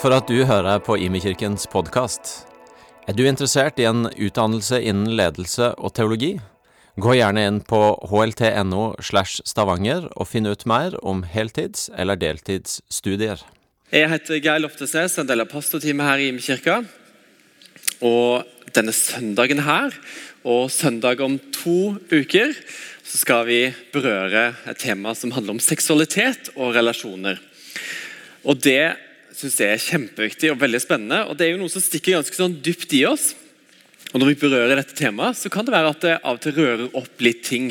For at du hører på Imekirkens podkast. Er du interessert i en utdannelse innen ledelse og teologi? Gå gjerne inn på hlt.no slash stavanger og finn ut mer om heltids- eller deltidsstudier. Jeg heter Geir Loftesnes, en del av pastorteamet her i Imekirka. Og denne søndagen her, og søndag om to uker, så skal vi berøre et tema som handler om seksualitet og relasjoner. Og Det syns jeg er kjempeviktig og veldig spennende. og Det er jo noe som stikker ganske sånn dypt i oss. Og Når vi berører dette temaet, så kan det være at det av og til rører opp litt ting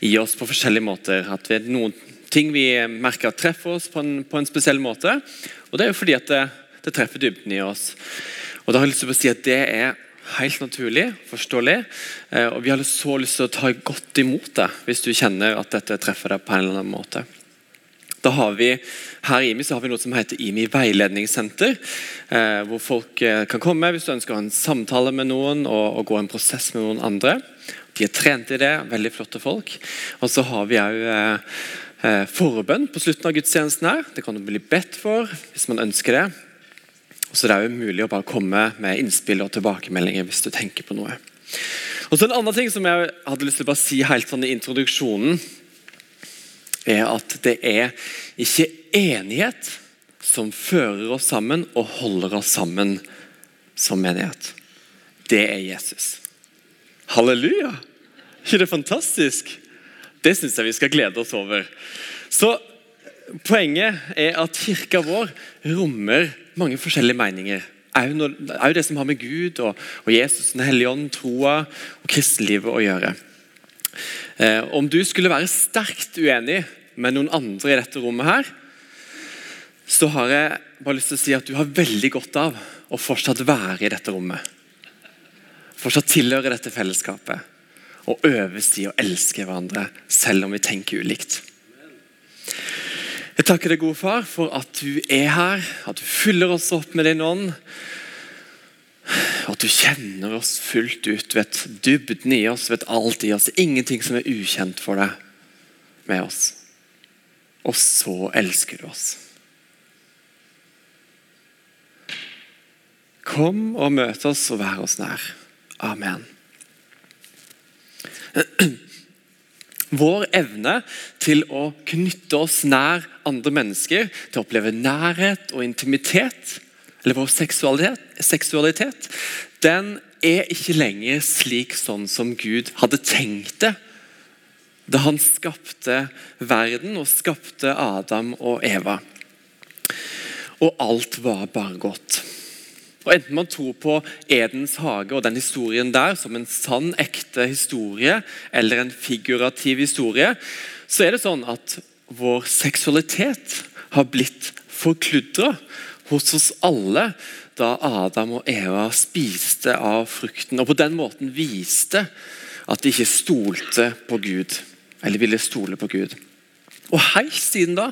i oss på forskjellige måter. At vi, noen ting vi merker at treffer oss på en, på en spesiell måte. Og Det er jo fordi at det, det treffer dybden i oss. Og da har jeg lyst til å si at Det er helt naturlig, forståelig. eh, Og vi har så lyst til å ta godt imot det hvis du kjenner at dette treffer deg på en eller annen måte. Da har vi, Her i IMI så har vi noe som heter IMI veiledningssenter. Eh, hvor folk eh, kan komme hvis du ønsker å ha en samtale med noen og, og gå en prosess med noen andre. De er trent i det, veldig flotte folk. Og så har vi òg eh, eh, forbønn på slutten av gudstjenesten. her. Det kan du bli bedt for hvis man ønsker det. Og så Det er jo mulig å bare komme med innspill og tilbakemeldinger hvis du tenker på noe. Og så En annen ting som jeg hadde lyst til å bare si helt sånn i introduksjonen, er at det er ikke enighet som fører oss sammen og holder oss sammen som menighet. Det er Jesus. Halleluja! ikke det fantastisk? Det syns jeg vi skal glede oss over. Så Poenget er at kirka vår rommer mange forskjellige meninger. Òg det som har med Gud og, og Jesus, Den hellige ånd, troa og kristenlivet å gjøre. Eh, om du skulle være sterkt uenig med noen andre i dette rommet, her, så har jeg bare lyst til å si at du har veldig godt av å fortsatt være i dette rommet. Fortsatt tilhøre dette fellesskapet. Og øves i å elske hverandre, selv om vi tenker ulikt. Jeg takker deg, gode far, for at du er her, at du fyller oss opp med din ånd. At du kjenner oss fullt ut, vet dybden i oss, vet alt i oss. Ingenting som er ukjent for deg med oss. Og så elsker du oss. Kom og møt oss og vær oss nær. Amen. Vår evne til å knytte oss nær andre mennesker, til å oppleve nærhet og intimitet, eller vår seksualitet, seksualitet den er ikke lenger slik sånn som Gud hadde tenkt det da han skapte verden og skapte Adam og Eva. Og alt var bare godt. Og Enten man tror på Edens hage og den historien der som en sann, ekte historie, eller en figurativ historie, så er det sånn at vår seksualitet har blitt forkludra hos oss alle da Adam og Eva spiste av frukten, og på den måten viste at de ikke stolte på Gud, eller ville stole på Gud. Og Helt siden da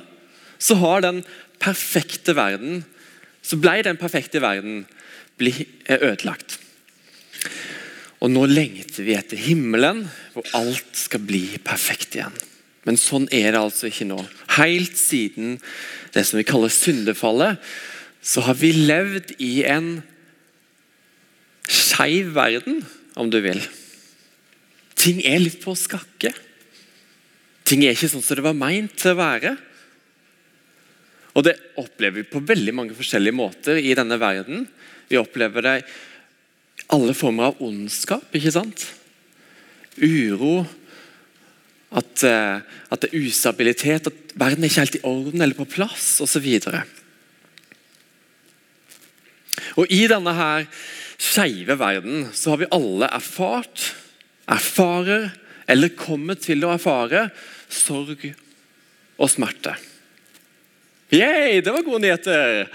så har den perfekte verden så ble den perfekte verden bli ødelagt. Og nå lengter vi etter himmelen, hvor alt skal bli perfekt igjen. Men sånn er det altså ikke nå. Helt siden det som vi kaller syndefallet, så har vi levd i en skeiv verden, om du vil. Ting er litt på skakke. Ting er ikke sånn som det var meint til å være. Og Det opplever vi på veldig mange forskjellige måter i denne verden. Vi opplever det i alle former av ondskap. ikke sant? Uro, at, eh, at det er ustabilitet, at verden er ikke helt i orden eller på plass osv. Og I denne her skeive verden så har vi alle erfart, erfarer eller kommer til å erfare sorg og smerte. Yay, det var gode nyheter!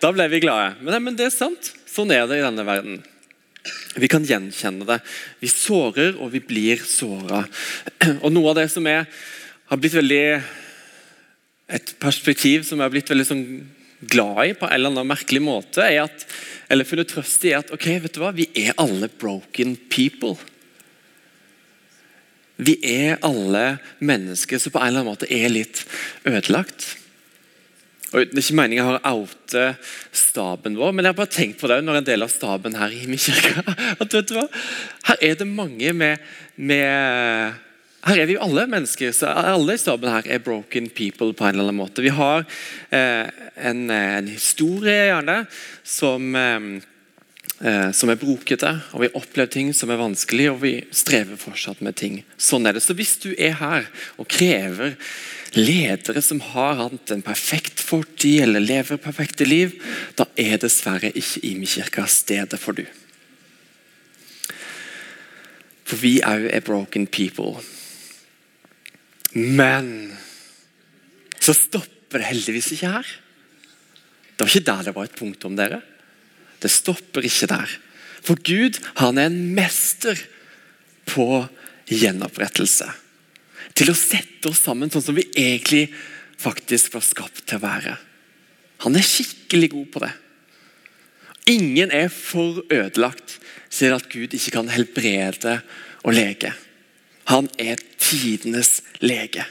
Da ble vi glade. Men, men, det er sant. Sånn er det i denne verden. Vi kan gjenkjenne det. Vi sårer, og vi blir såra. Og noe av det som er, har blitt veldig Et perspektiv som er blitt veldig sånn glad i på en eller annen merkelig måte, er at, eller funnet trøst i at ok, vet du hva, vi er alle broken people. Vi er alle mennesker som på en eller annen måte er litt ødelagt. Og Det er ikke meningen jeg har oute staben vår, men jeg har bare tenkt på det når en del av staben her i min kirke. at vet du hva? Her er det mange med, med her er vi jo alle mennesker. så Alle i staben her er broken people på en eller annen måte. Vi har eh, en, en, historie gjerne som, eh, eh som er brokete, og vi har opplevd ting som er vanskelig, og vi strever fortsatt med ting. Sånn er det. Så hvis du er her og krever ledere som har hatt en perfekt fortid eller lever perfekte liv, da er dessverre ikke Imi-kirka stedet for du. For vi òg er broken people. Men så stopper det heldigvis ikke her. Det var ikke der det var et punktum, dere. Det stopper ikke der. For Gud han er en mester på gjenopprettelse til å sette oss sammen sånn som vi egentlig faktisk var skapt til å være. Han er skikkelig god på det. Ingen er for ødelagt til at Gud ikke kan helbrede og lege. Han er tidenes lege.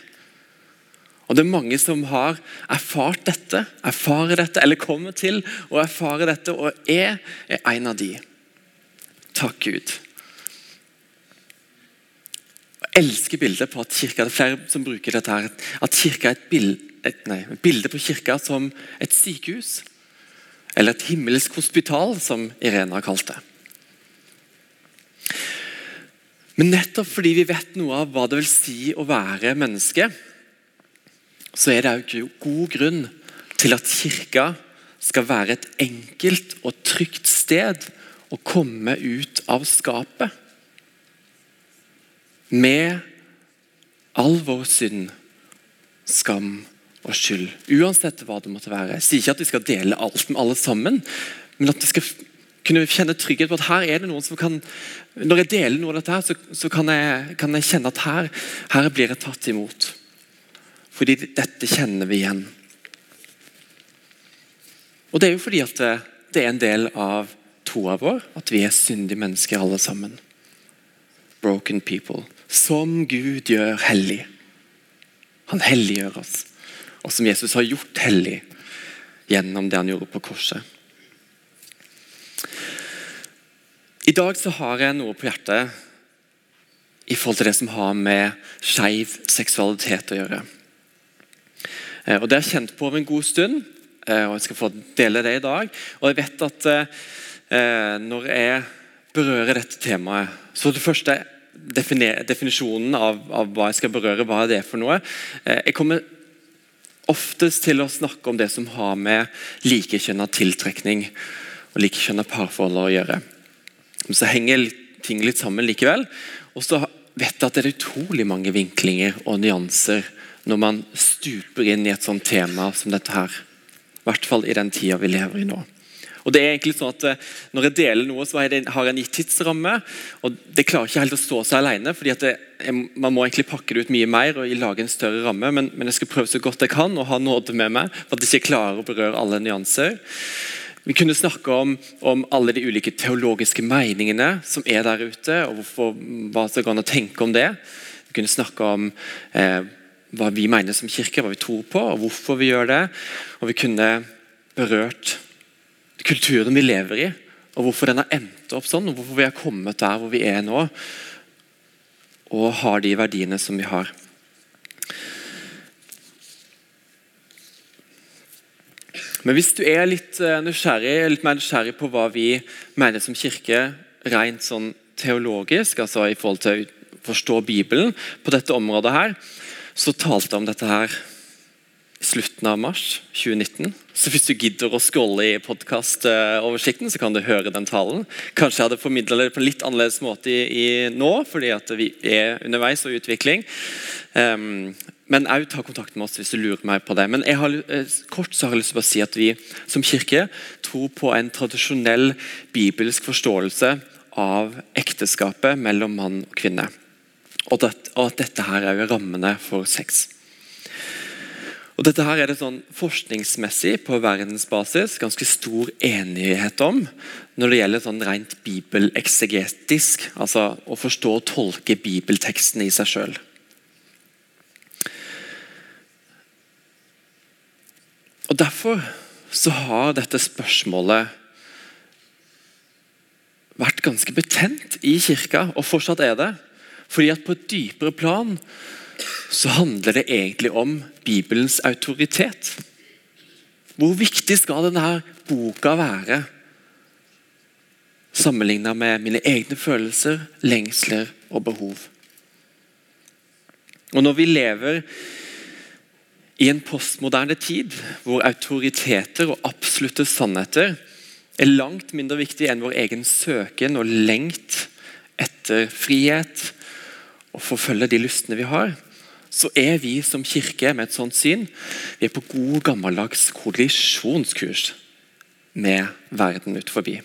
Og Det er mange som har erfart dette, erfarer dette, eller kommer til å erfare dette, og jeg er en av de. Takk, Gud Jeg elsker bildet på at kirka det er flere som bruker dette her, at kirka er et bilde, et, nei, bilde på kirka som et sykehus. Eller et himmelsk hospital, som Irena har kalt det. Men nettopp fordi vi vet noe av hva det vil si å være menneske, så er det òg god grunn til at kirka skal være et enkelt og trygt sted å komme ut av skapet med all vår synd, skam og skyld. Uansett hva det måtte være. Jeg sier ikke at vi skal dele alt med alle sammen, men at vi skal kunne kjenne trygghet på at her er det noen som kan Når jeg deler noe av dette, her, så, så kan, jeg, kan, jeg, kjenne at her, her blir jeg tatt imot. Fordi dette kjenner vi igjen. Og Det er jo fordi at det, det er en del av troa vår at vi er syndige mennesker alle sammen. Broken people som Gud gjør hellig. Han helliggjør oss, og som Jesus har gjort hellig gjennom det han gjorde på korset. I dag så har jeg noe på hjertet i forhold til det som har med skeiv seksualitet å gjøre. Eh, og Det har jeg kjent på over en god stund, eh, og jeg skal få dele det i dag. Og jeg vet at eh, når jeg berører dette temaet, så det første definisjonen av, av, hva jeg skal berøre, hva det er for noe. Jeg kommer oftest til å snakke om det som har med likekjønna tiltrekning og likekjønna parforhold å gjøre. Men så henger ting litt sammen likevel. Og så vet jeg at det er utrolig mange vinklinger og nyanser når man stuper inn i et sånt tema som dette her. I hvert fall i den tida vi lever i nå. Og det er egentlig sånn at eh, Når jeg deler noe, så har jeg en gitt tidsramme. og Det klarer ikke helt å stå seg alene. fordi det, Man må egentlig pakke det ut mye mer og lage en større ramme. Men, men, jeg skal prøve så godt jeg kan og ha nåde med meg for at jeg ikke klarer å berøre alle nyanser. Vi kunne snakke om, om, alle de ulike teologiske meningene som er der ute, og hvorfor, hva som går an å tenke om det. Vi kunne snakke om eh, hva vi mener som kirke, hva vi tror på, og hvorfor vi gjør det. Og vi kunne berørt kulturen vi lever i, og hvorfor den har endt opp sånn, og hvorfor vi har kommet der hvor vi er nå, og har de verdiene som vi har. Men hvis du er litt eh, nysgjerrig, litt mer nysgjerrig på hva vi mener som kirke, rent sånn teologisk, altså i forhold til å forstå Bibelen på dette området her, så talte jeg om dette her i slutten av mars 2019. Så hvis du gidder å scrolle i podkastoversikten, så kan du høre den talen. Kanskje jeg hadde formidla det på en litt annerledes måte i, i, nå, fordi vi er underveis og i utvikling. Um, men òg ta kontakt med oss hvis du lurer meg på det. Men jeg har, eh, kort så har jeg lyst til å si at vi som kirke tror på en tradisjonell bibelsk forståelse av ekteskapet mellom mann og kvinne. Og, det, og at dette her er rammene for sex. Og Dette her er det sånn forskningsmessig på verdensbasis ganske stor enighet om når det gjelder sånn rent bibeleksegetisk, altså å forstå og tolke bibelteksten i seg sjøl. Og Derfor så har dette spørsmålet vært ganske betent i kirka, og fortsatt er det. Fordi at på et dypere plan så handler det egentlig om Bibelens autoritet. Hvor viktig skal denne boka være sammenlignet med mine egne følelser, lengsler og behov? Og Når vi lever i en postmoderne tid hvor autoriteter og absolutte sannheter er langt mindre viktig enn vår egen søken og lengt etter frihet og forfølge de lystene vi har, så er vi som kirke med et sånt syn vi er på god, gammeldags kollisjonskurs med verden ut forbi.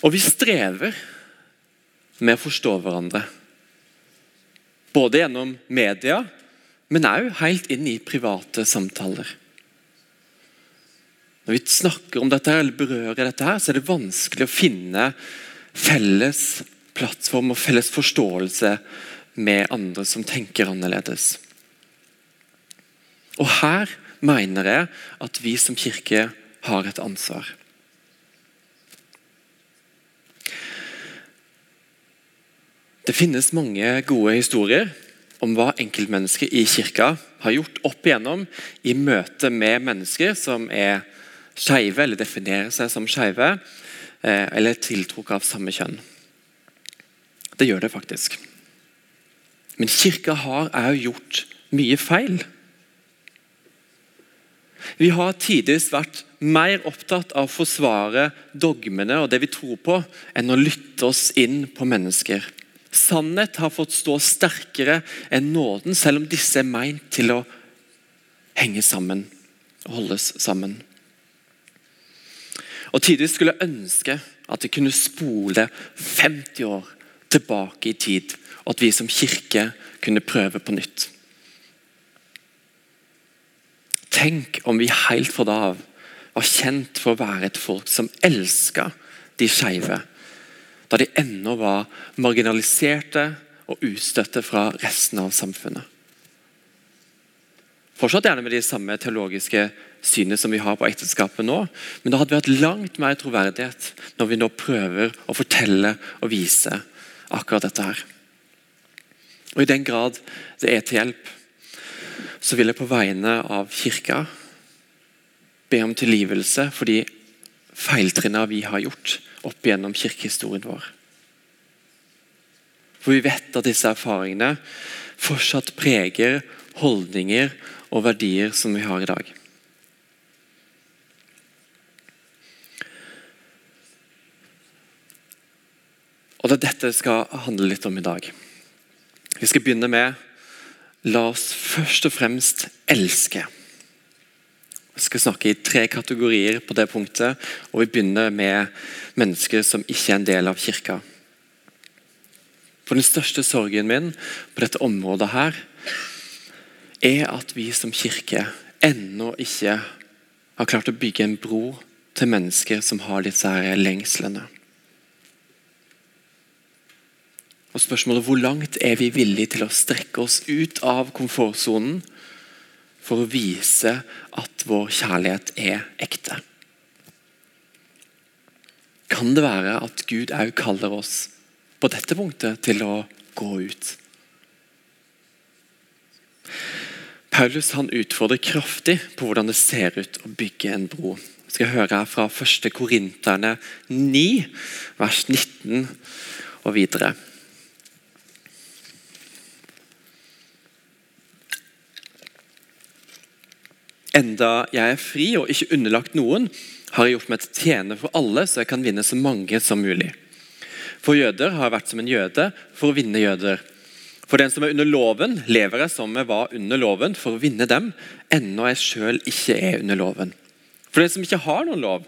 Og vi strever med å forstå hverandre. Både gjennom media, men òg helt inn i private samtaler. Når vi snakker om dette eller berører dette, her, så er det vanskelig å finne felles plattform og felles forståelse med andre som tenker annerledes. Og Her mener jeg at vi som kirke har et ansvar. Det finnes mange gode historier om hva enkeltmennesker i kirka har gjort opp igjennom i møte med mennesker som er skeive, eller definerer seg som skeive, eh, eller tiltrukket av samme kjønn. Det gjør det faktisk. Men kirka har òg gjort mye feil. Vi har tidvis vært mer opptatt av å forsvare dogmene og det vi tror på, enn å lytte oss inn på mennesker. Sannhet har fått stå sterkere enn nåden, selv om disse er meint til å henge sammen og holdes sammen. Og Tidvis skulle jeg ønske at jeg kunne spole 50 år tilbake i tid og at vi som kirke kunne prøve på nytt. Tenk om vi helt fra da av var kjent for å være et folk som elska de skeive, da de ennå var marginaliserte og utstøtte fra resten av samfunnet. Fortsatt gjerne med de samme teologiske synene som vi har på ekteskapet nå, men det hadde vært langt mer troverdighet når vi nå prøver å fortelle og vise akkurat dette her. Og I den grad det er til hjelp, så vil jeg på vegne av kirka be om tilgivelse for de feiltrinnene vi har gjort opp gjennom kirkehistorien vår. For vi vet at disse erfaringene fortsatt preger holdninger og verdier som vi har i dag. Og det er dette det skal handle litt om i dag. Vi skal begynne med La oss først og fremst elske. Skal snakke i tre kategorier på det punktet, og vi begynner med mennesker som ikke er en del av kirka. For Den største sorgen min på dette området her er at vi som kirke ennå ikke har klart å bygge en bro til mennesker som har disse her lengslene. Og spørsmålet hvor langt er vi villige til å strekke oss ut av komfortsonen for å vise at vår kjærlighet er ekte? Kan det være at Gud òg kaller oss på dette punktet til å gå ut? Paulus han utfordrer kraftig på hvordan det ser ut å bygge en bro. Vi skal høre fra 1. Korinterne 9, vers 19 og videre. Enda jeg er fri og ikke underlagt noen, har jeg gjort meg til tjener for alle, så jeg kan vinne så mange som mulig. For jøder har jeg vært som en jøde for å vinne jøder. For den som er under loven, lever jeg som jeg var under loven, for å vinne dem, ennå jeg sjøl ikke er under loven. For den som ikke har noen lov,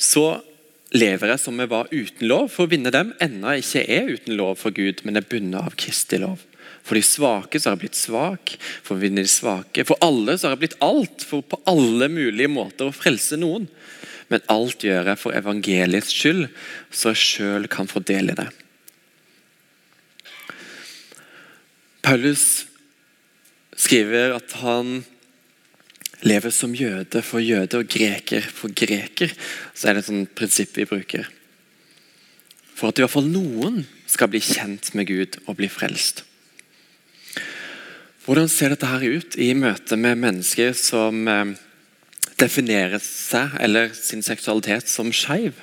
så lever jeg som jeg var uten lov, for å vinne dem, ennå jeg ikke er uten lov for Gud, men er bundet av Kristi lov. For de svake så har jeg blitt svak, for de svake. For alle så har jeg blitt alt, for på alle mulige måter å frelse noen. Men alt gjør jeg for evangeliets skyld, så jeg sjøl kan få del i det. Paulus skriver at han lever som jøde for jøde og greker for greker, så er det et sånt prinsipp vi bruker. For at i hvert fall noen skal bli kjent med Gud og bli frelst. Hvordan ser dette her ut i møte med mennesker som eh, definerer seg eller sin seksualitet som skeiv?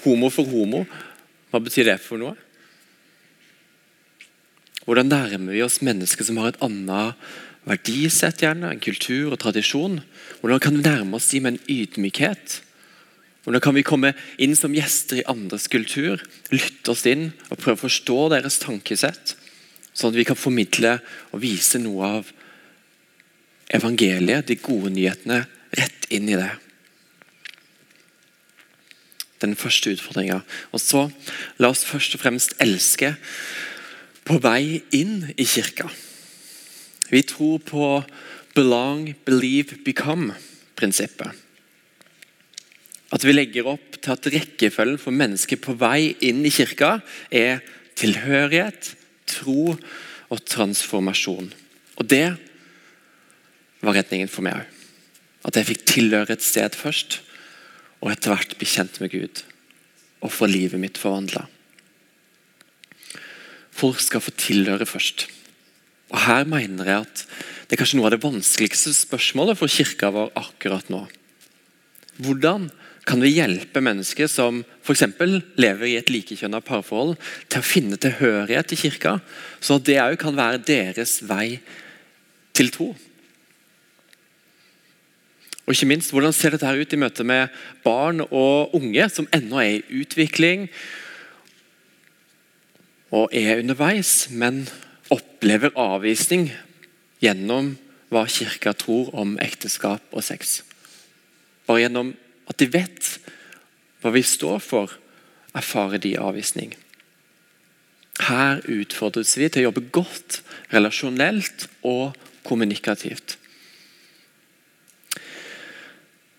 Homo for homo, hva betyr det for noe? Hvordan nærmer vi oss mennesker som har et annet verdisett, gjerne, en kultur og tradisjon? Hvordan kan vi nærme oss dem med en ydmykhet? Hvordan kan vi komme inn som gjester i andres kultur, lytte oss inn og prøve å forstå deres tankesett? Sånn at vi kan formidle og vise noe av evangeliet, de gode nyhetene, rett inn i det. Den første utfordringa. Og så la oss først og fremst elske på vei inn i kirka. Vi tror på belong, believe, become-prinsippet. At vi legger opp til at rekkefølgen for mennesker på vei inn i kirka er tilhørighet, tro og transformasjon. Og det var redningen for meg òg. At jeg fikk tilhøre et sted først, og etter hvert bli kjent med Gud. Og få livet mitt forvandla. Folk skal få tilhøre først. Og Her mener jeg at det er kanskje noe av det vanskeligste spørsmålet for kirka vår akkurat nå. Hvordan kan vi hjelpe mennesker som f.eks. lever i et likekjønna parforhold, til å finne tilhørighet i kirka, så det òg kan være deres vei til tro. Og ikke minst, Hvordan ser dette ut i møte med barn og unge som ennå er i utvikling og er underveis, men opplever avvisning gjennom hva kirka tror om ekteskap og sex? Bare gjennom at de vet hva vi står for, erfarer de avvisning. Her utfordres vi til å jobbe godt relasjonelt og kommunikativt.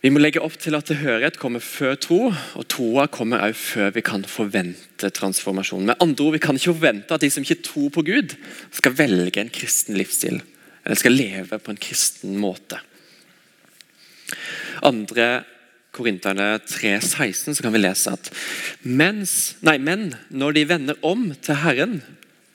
Vi må legge opp til at tilhørighet kommer før tro, og troa kommer også før vi kan forvente transformasjon. Med andre ord, Vi kan ikke forvente at de som ikke tror på Gud, skal velge en kristen livsstil, eller skal leve på en kristen måte. Andre Korinterne 3,16 så kan vi lese at mens, nei, Men når de vender om til Herren,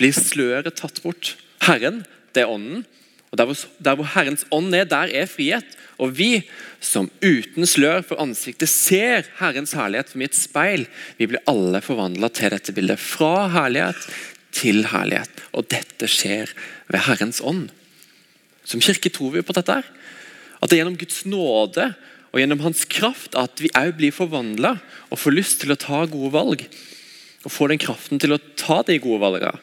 blir sløret tatt bort. Herren, det er Ånden. og der hvor, der hvor Herrens ånd er, der er frihet. Og vi som uten slør for ansiktet ser Herrens herlighet som i et speil, vi blir alle forvandla til dette bildet. Fra herlighet til herlighet. Og dette skjer ved Herrens ånd. Som kirke tror vi på dette. her. At det er gjennom Guds nåde og gjennom hans kraft at vi òg blir forvandla og får lyst til å ta gode valg. Og får den kraften til å ta de gode valgene.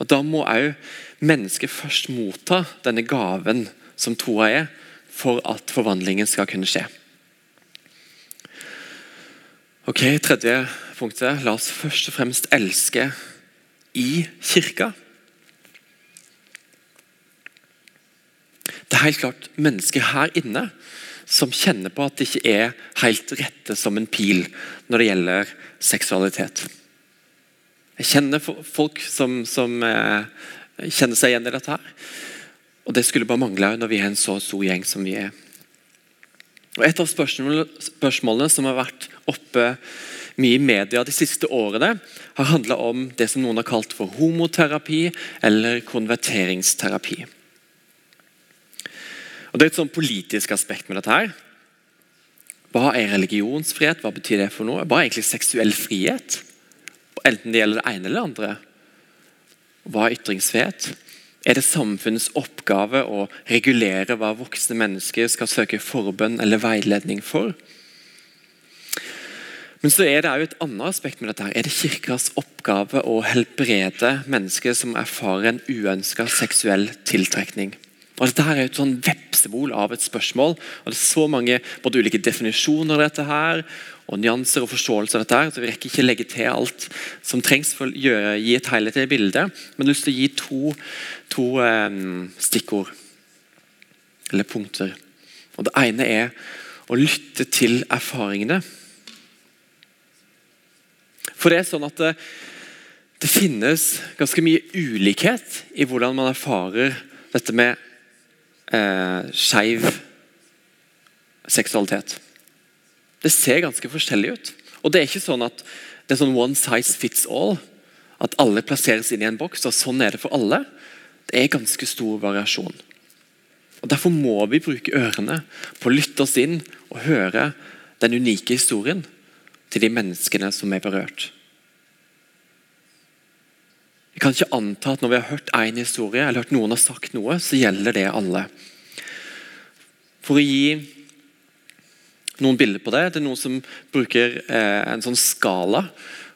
Og Da må òg mennesket først motta denne gaven som troa er, for at forvandlingen skal kunne skje. Ok, Tredje punktet. La oss først og fremst elske i kirka. Det er helt klart mennesker her inne som kjenner på at det ikke er helt rette som en pil når det gjelder seksualitet. Jeg kjenner folk som, som eh, kjenner seg igjen i dette. her. Og Det skulle bare mangle når vi er en så stor gjeng som vi er. Og Et av spørsmålene som har vært oppe mye i media de siste årene, har handla om det som noen har kalt for homoterapi eller konverteringsterapi. Og Det er et sånn politisk aspekt med dette. her. Hva er religionsfrihet? Hva betyr det for noe? Hva er egentlig seksuell frihet? Enten det gjelder det ene eller det andre. Hva er ytringsfrihet? Er det samfunnets oppgave å regulere hva voksne mennesker skal søke forbønn eller veiledning for? Men så er det også et annet aspekt med dette. her. Er det kirkas oppgave å helbrede mennesker som erfarer en uønska seksuell tiltrekning? Og Dette her er et sånn vepsebol av et spørsmål. og Det er så mange både ulike definisjoner av dette her, og nyanser og forståelse av dette. her, så Vi rekker ikke legge til alt som trengs for å gi et helhetlig bilde. Men jeg har lyst til å gi to, to um, stikkord, eller punkter. Og Det ene er å lytte til erfaringene. For det er sånn at det, det finnes ganske mye ulikhet i hvordan man erfarer dette med eh, skeiv seksualitet. Det ser ganske forskjellig ut. Og det er ikke sånn at det er sånn one size fits all. At alle plasseres inn i en boks, og sånn er det for alle. Det er ganske stor variasjon. Og Derfor må vi bruke ørene på å lytte oss inn og høre den unike historien til de menneskene som er berørt. Vi kan ikke anta at når vi har hørt én historie, eller hørt noen har sagt noe, så gjelder det alle. For å gi noen bilder på det, det er noen som bruker eh, en sånn skala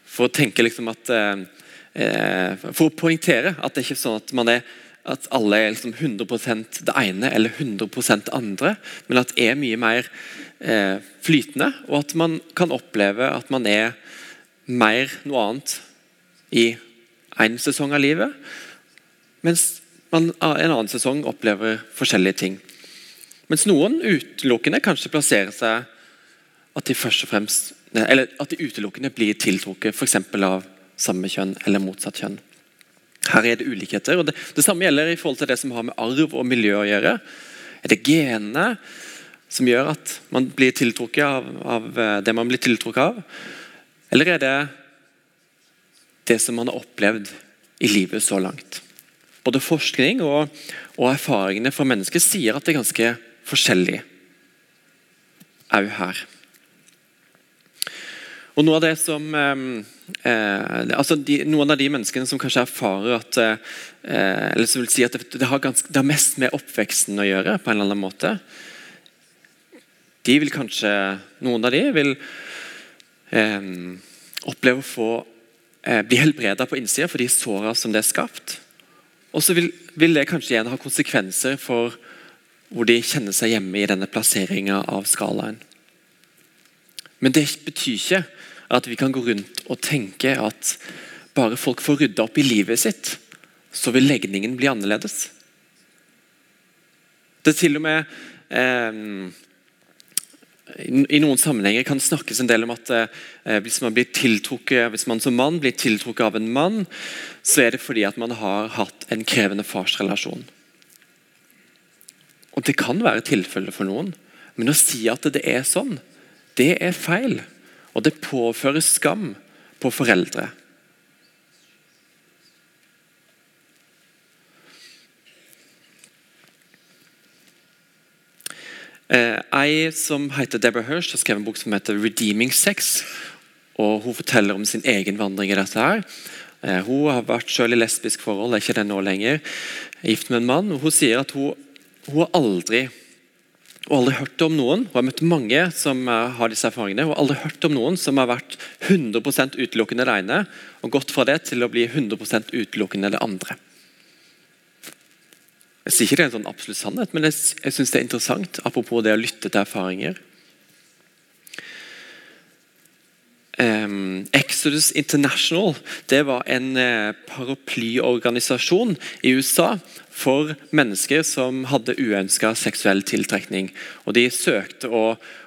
for å tenke liksom at eh, eh For å poengtere at det ikke er sånn at, er, at alle er liksom 100% det ene eller 100 det andre, men at det er mye mer eh, flytende, og at man kan oppleve at man er mer noe annet i én sesong av livet, mens man en annen sesong opplever forskjellige ting. Mens noen utelukkende kanskje plasserer seg at de først og fremst eller at de utelukkende blir tiltrukket f.eks. av samme kjønn eller motsatt kjønn. Her er det ulikheter. og det, det, samme gjelder i forhold til det som har med arv og miljø å gjøre. Er det genene som gjør at man blir tiltrukket av, av eh, det man blir tiltrukket av? Eller er det det som man har opplevd i livet så langt. Både forskning og, og erfaringene fra mennesker sier at det er ganske forskjellig òg her. Og noe av det som, eh, eh, altså de, Noen av de menneskene som kanskje erfarer at eh, eller som vil si at det, det, har ganske, det, har mest med oppveksten å gjøre, på en eller annen måte de vil kanskje, Noen av de vil eh, oppleve å få eh, bli helbreda på innsida for de såra som det er skapt. Og så vil, vil, det kanskje igjen ha konsekvenser for hvor de kjenner seg hjemme i denne plasseringa av skalaen. Men det betyr ikke at vi kan gå rundt og tenke at bare folk får rydda opp i livet sitt, så vil legningen bli annerledes. Det er til og med eh, i noen sammenhenger kan snakkes en del om at eh, hvis man blir hvis man som mann blir tiltrukket av en mann, så er det fordi at man har hatt en krevende farsrelasjon. Og Det kan være tilfellet for noen, men å si at det er sånn, det er feil. Og det påfører skam på foreldre. Ei som heter Deborah Hirsch, har skrevet en bok som heter 'Redeeming Sex'. og Hun forteller om sin egen vandring i dette. her. Eh, hun har vært selv i lesbisk forhold, er ikke det nå lenger. Gift med en mann. og Hun sier at hun, hun har aldri hun har aldri hørt om noen hun har møtt mange som eh, har disse erfaringene, hun har aldri hørt om noen som har vært 100 utelukkende det ene, og gått fra det til å bli 100% utelukkende det andre. Jeg sier ikke det er en sånn absolutt sannhet, men jeg, jeg synes det er interessant. Apropos det å lytte til erfaringer. Um, Exodus International det var en uh, paraplyorganisasjon i USA for mennesker som hadde uønska seksuell tiltrekning. Og De søkte å,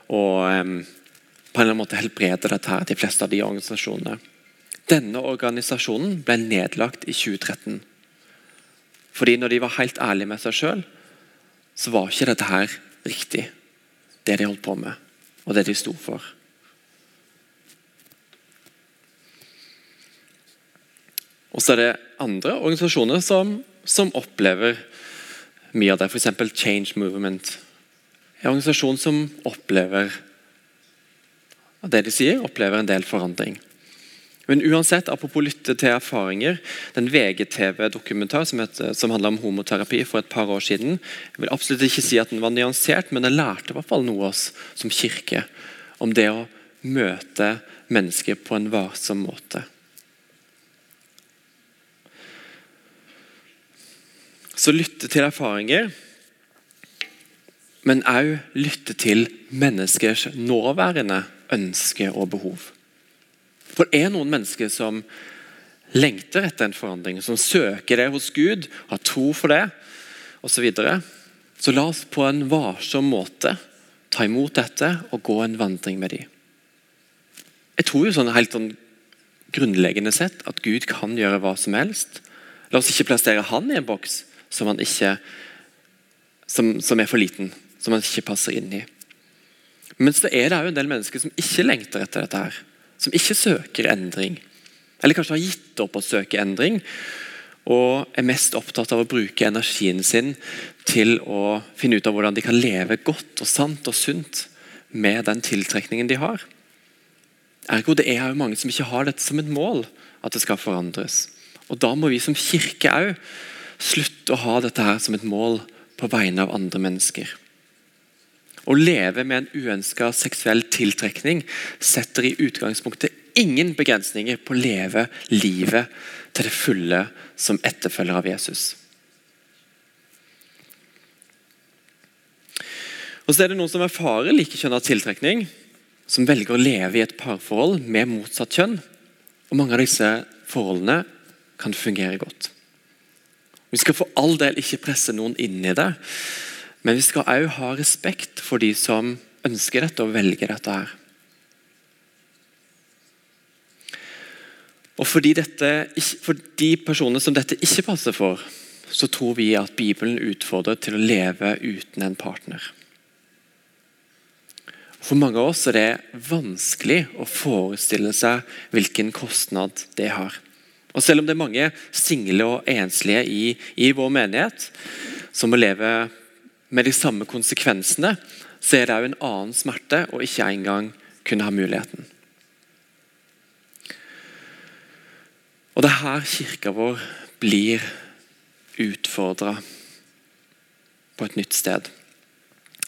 å um, på en eller annen måte helbrede dette, her, de fleste av de organisasjonene. Denne organisasjonen ble nedlagt i 2013. Fordi når de var helt ærlige med seg sjøl, så var ikke dette her riktig, det de holdt på med, og det de sto for. Og så er det andre organisasjoner som, som opplever mye av det. F.eks. Change Movement. En organisasjon som opplever det de sier, opplever en del forandring. Men uansett, apropos lytte til erfaringer. Den VGTV-dokumentar som, som handla om homoterapi for et par år siden. Jeg vil absolutt ikke si at den var nyansert, men den lærte i hvert fall noe av oss som kirke om det å møte mennesker på en varsom måte. Så lytte til erfaringer, men òg lytte til menneskers nåværende ønsker og behov. For det er noen mennesker som lengter etter en forandring, som søker det hos Gud, har tro for det osv. Så, så la oss på en varsom måte ta imot dette og gå en vandring med dem. Jeg tror jo sånn helt sånn grunnleggende sett at Gud kan gjøre hva som helst. La oss ikke plassere han i en boks som ikke som, som er for liten, som han ikke passer inn i. Mens det er det jo en del mennesker som ikke lengter etter dette. her, Som ikke søker endring. Eller kanskje har gitt opp å søke endring og er mest opptatt av å bruke energien sin til å finne ut av hvordan de kan leve godt og sant og sunt med den tiltrekningen de har. Ergo det er jo mange som ikke har dette som et mål, at det skal forandres. Og Da må vi som kirke òg slutte å ha dette her som et mål på vegne av andre mennesker. Å leve med en uønska seksuell tiltrekning setter i utgangspunktet ingen begrensninger på å leve livet til det fulle som etterfølger av Jesus. Og så er det Noen som erfarer likekjønna tiltrekning, som velger å leve i et parforhold med motsatt kjønn. Og Mange av disse forholdene kan fungere godt. Vi skal for all del ikke presse noen inn i det, men vi skal òg ha respekt for de som ønsker dette og velger dette. her. Og fordi dette, For de personene som dette ikke passer for, så tror vi at Bibelen utfordrer til å leve uten en partner. For mange av oss er det vanskelig å forestille seg hvilken kostnad det har. Og Selv om det er mange single og enslige i, i vår menighet som må leve med de samme konsekvensene, så er det òg en annen smerte å ikke engang kunne ha muligheten. Og det er her kirka vår blir utfordra på et nytt sted.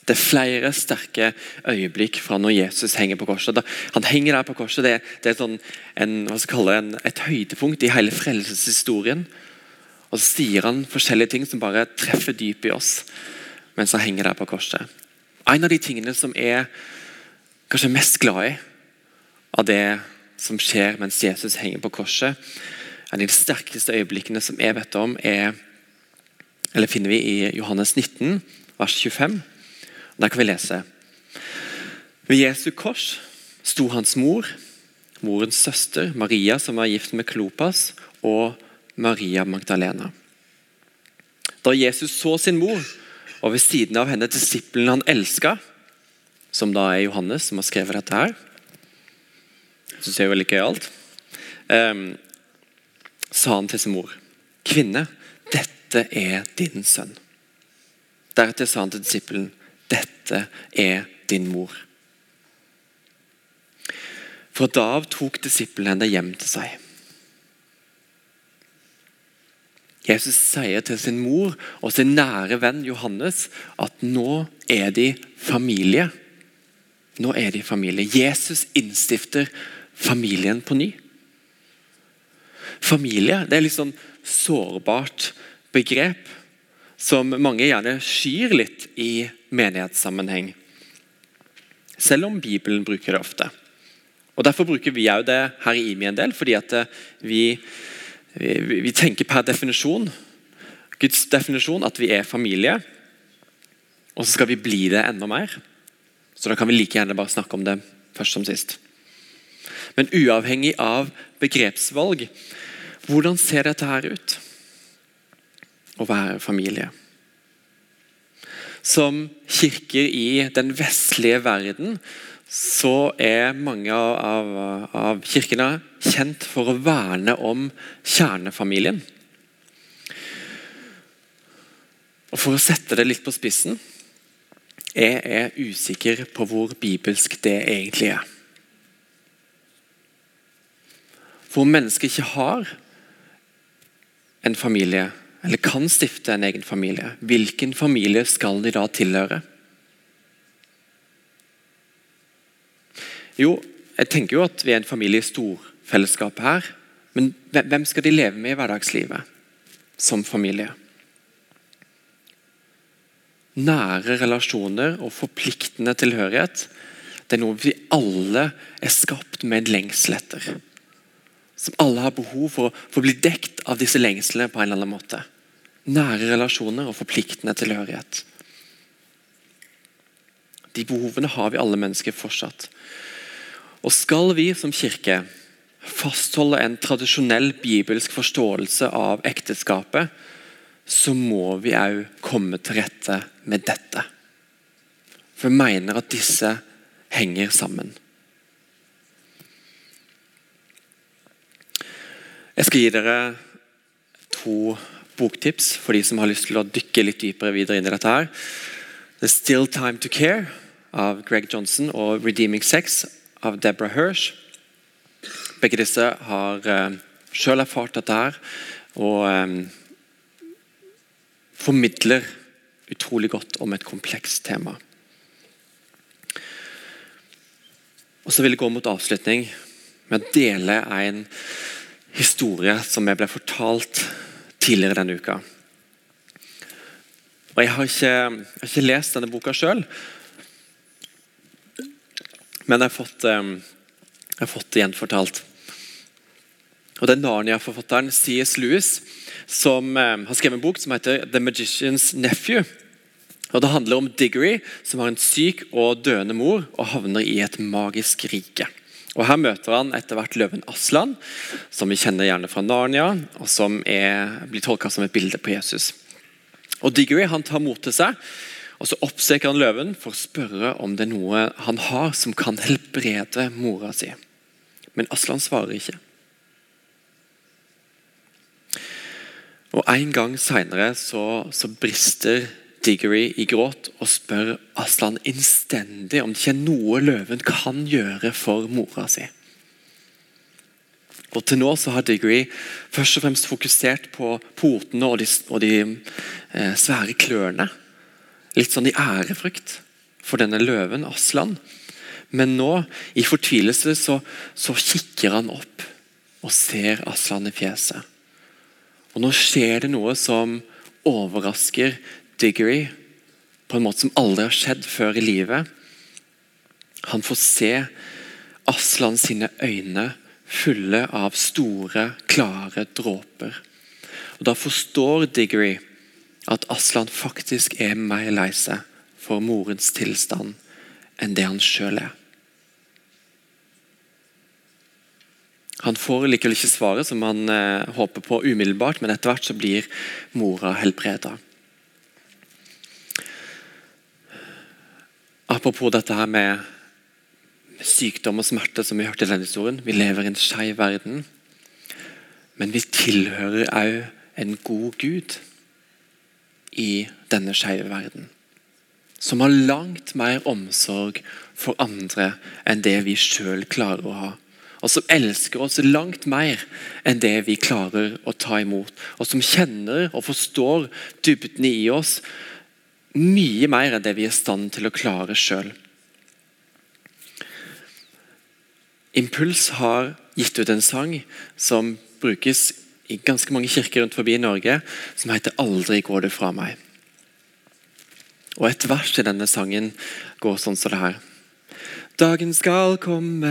Det er flere sterke øyeblikk fra når Jesus henger på korset. Han henger der på korset, Det, det er sånn en, en, et høydepunkt i hele frelseshistorien. Og så sier han forskjellige ting som bare treffer dypt i oss mens han henger der på korset. En av de tingene som er kanskje mest glad i av det som skjer mens Jesus henger på korset, en av de sterkeste øyeblikkene som jeg vet om, er, eller finner vi i Johannes 19, vers 25. Der kan vi lese. Ved Jesu kors sto hans mor, morens søster Maria, som var gift med Klopas, og Maria Magdalena. Da Jesus så sin mor, og ved siden av henne disippelen han elska, som da er Johannes, som har skrevet dette her syns jeg er veldig gøyalt. Um, sa han til sin mor, 'Kvinne, dette er din sønn.' Deretter sa han til disippelen, 'Dette er din mor.' Fra da av tok disippelen henne hjem til seg. Jesus sier til sin mor og sin nære venn Johannes at nå er de familie. Nå er de familie. Jesus innstifter familien på ny. Familie det er litt sånn sårbart begrep som mange gjerne skyr litt i menighetssammenheng. Selv om Bibelen bruker det ofte. Og Derfor bruker vi det her i IMI en del, fordi at vi, vi, tenker per definisjon Guds definisjon at vi er familie, og så skal vi bli det enda mer. Så da kan vi like gjerne bare snakke om det først som sist. Men uavhengig av begrepsvalg hvordan ser dette her ut? Å være familie. Som kirker i den vestlige verden så er mange av, av kirkene kjent for å verne om kjernefamilien. Og For å sette det litt på spissen jeg er usikker på hvor bibelsk det egentlig er. For om mennesket ikke har en familie, eller kan stifte en egen familie, hvilken familie skal de da tilhøre? Jo, jeg tenker jo at vi er en familie i storfellesskapet her. Men hvem skal de leve med i hverdagslivet som familie? Nære relasjoner og forpliktende tilhørighet det er noe vi alle er skapt med en lengsel etter som alle har behov for, for å bli dekt av disse lengslene på en eller annen måte. Nære relasjoner og forpliktende tilhørighet. De behovene har vi alle mennesker fortsatt. Og Skal vi som kirke fastholde en tradisjonell bibelsk forståelse av ekteskapet, så må vi òg komme til rette med dette. For vi mener at disse henger sammen. Jeg skal gi dere to boktips for de som har lyst til å dykke litt dypere videre inn i dette. her. The Still Time to Care av Greg Johnson og Redeeming Sex av Deborah Hirsch. Begge disse har uh, selv erfart dette her og um, formidler utrolig godt om et komplekst tema. Og så vil jeg gå mot avslutning med å dele en historie som jeg ble fortalt tidligere denne uka. Og Jeg har ikke, jeg har ikke lest denne boka sjøl, men jeg har fått, eh, jeg har fått det gjenfortalt. Og Det er Narnia-forfatteren C.S. Lewis som eh, har skrevet en bok som heter 'The Magician's Nephew'. Og Det handler om Diggory, som har en syk og døende mor og havner i et magisk rike. Og Her møter han etter hvert løven Aslan, som vi kjenner gjerne fra Narnia, og som er, blir tolka som et bilde på Jesus. Og Diggory han tar mot til seg, og så oppsøker han løven for å spørre om det er noe han har som kan helbrede mora si. Men Aslan svarer ikke. Og En gang seinere så, så brister Diggory i gråt og spør Aslan innstendig om det ikke er noe løven kan gjøre for mora si. Og Til nå så har Diggory først og fremst fokusert på potene og de, og de eh, svære klørne. Litt sånn i ærefrykt for denne løven, Aslan. Men nå, i fortvilelse, så, så kikker han opp og ser Aslan i fjeset. Og Nå skjer det noe som overrasker Diggory på en måte som aldri har skjedd før i livet. Han får se Aslan sine øyne fulle av store, klare dråper. Og Da forstår Diggory at Aslan faktisk er mer lei seg for morens tilstand enn det han sjøl er. Han får likevel ikke svaret som han eh, håper på umiddelbart, men etter hvert så blir mora helbreda. Apropos dette her med sykdom og smerte, som vi hørte i denne historien. Vi lever i en skeiv verden. Men vi tilhører òg en god Gud i denne skeive verden. Som har langt mer omsorg for andre enn det vi sjøl klarer å ha. Og som elsker oss langt mer enn det vi klarer å ta imot. Og som kjenner og forstår dybden i oss mye mer enn det vi er i stand til å klare sjøl. Impuls har gitt ut en sang som brukes i ganske mange kirker rundt forbi Norge, som heter 'Aldri går du fra meg'. Og Et vers i denne sangen går sånn som det her. Dagen skal komme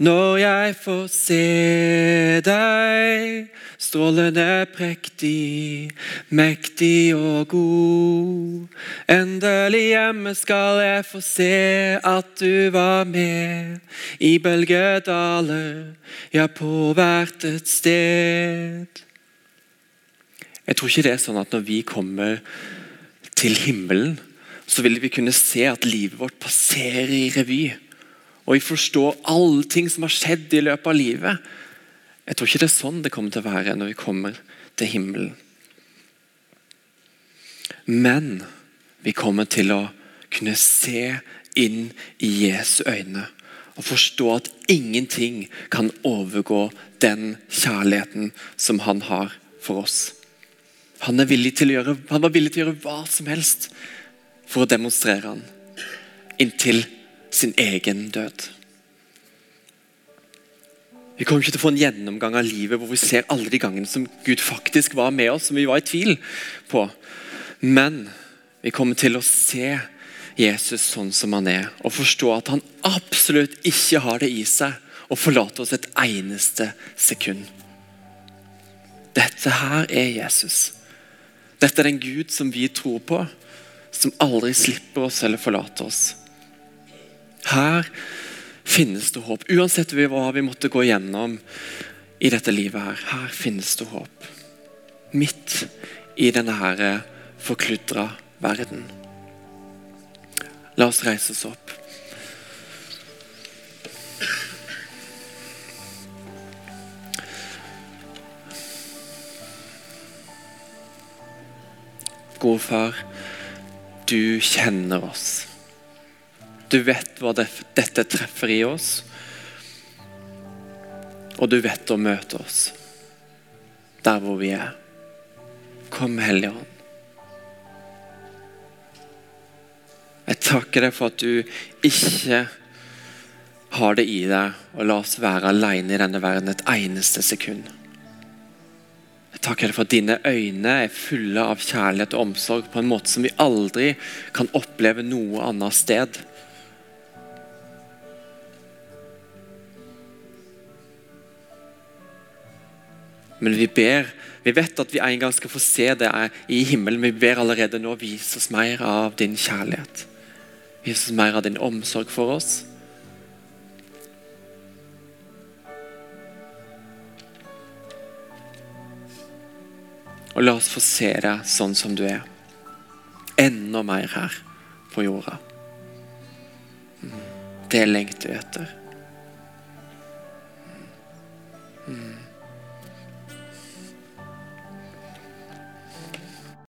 når jeg får se deg, strålende prektig, mektig og god. Endelig hjemme skal jeg få se at du var med i bølgedaler, ja, på hvert et sted. Jeg tror ikke det er sånn at når vi kommer til himmelen, så vil vi kunne se at livet vårt passerer i revy. Og vi forstår alle ting som har skjedd i løpet av livet. Jeg tror ikke det er sånn det kommer til å være når vi kommer til himmelen. Men vi kommer til å kunne se inn i Jesu øyne og forstå at ingenting kan overgå den kjærligheten som han har for oss. Han, villig gjøre, han var villig til å gjøre hva som helst for å demonstrere han inntil sin egen død. Vi kommer ikke til å få en gjennomgang av livet hvor vi ser alle de gangene som Gud faktisk var med oss, som vi var i tvil på. Men vi kommer til å se Jesus sånn som han er, og forstå at han absolutt ikke har det i seg å forlate oss et eneste sekund. Dette her er Jesus. Dette er den Gud som vi tror på som aldri slipper oss eller forlater oss. Her finnes det håp. Uansett hva vi måtte gå gjennom i dette livet her, her finnes det håp. Midt i denne her forkludra verden. La oss reise oss opp. Gode far, du kjenner oss. Du vet hva det, dette treffer i oss. Og du vet å møte oss der hvor vi er. Kom, Hellige Ånd. Jeg takker deg for at du ikke har det i deg å la oss være alene i denne verden et eneste sekund. Jeg takker deg for at dine øyne er fulle av kjærlighet og omsorg på en måte som vi aldri kan oppleve noe annet sted. Men vi ber, vi vet at vi en gang skal få se det i himmelen. Vi ber allerede nå vis oss mer av din kjærlighet. Vis oss mer av din omsorg for oss. Og la oss få se deg sånn som du er. Enda mer her på jorda. Det lengter vi etter.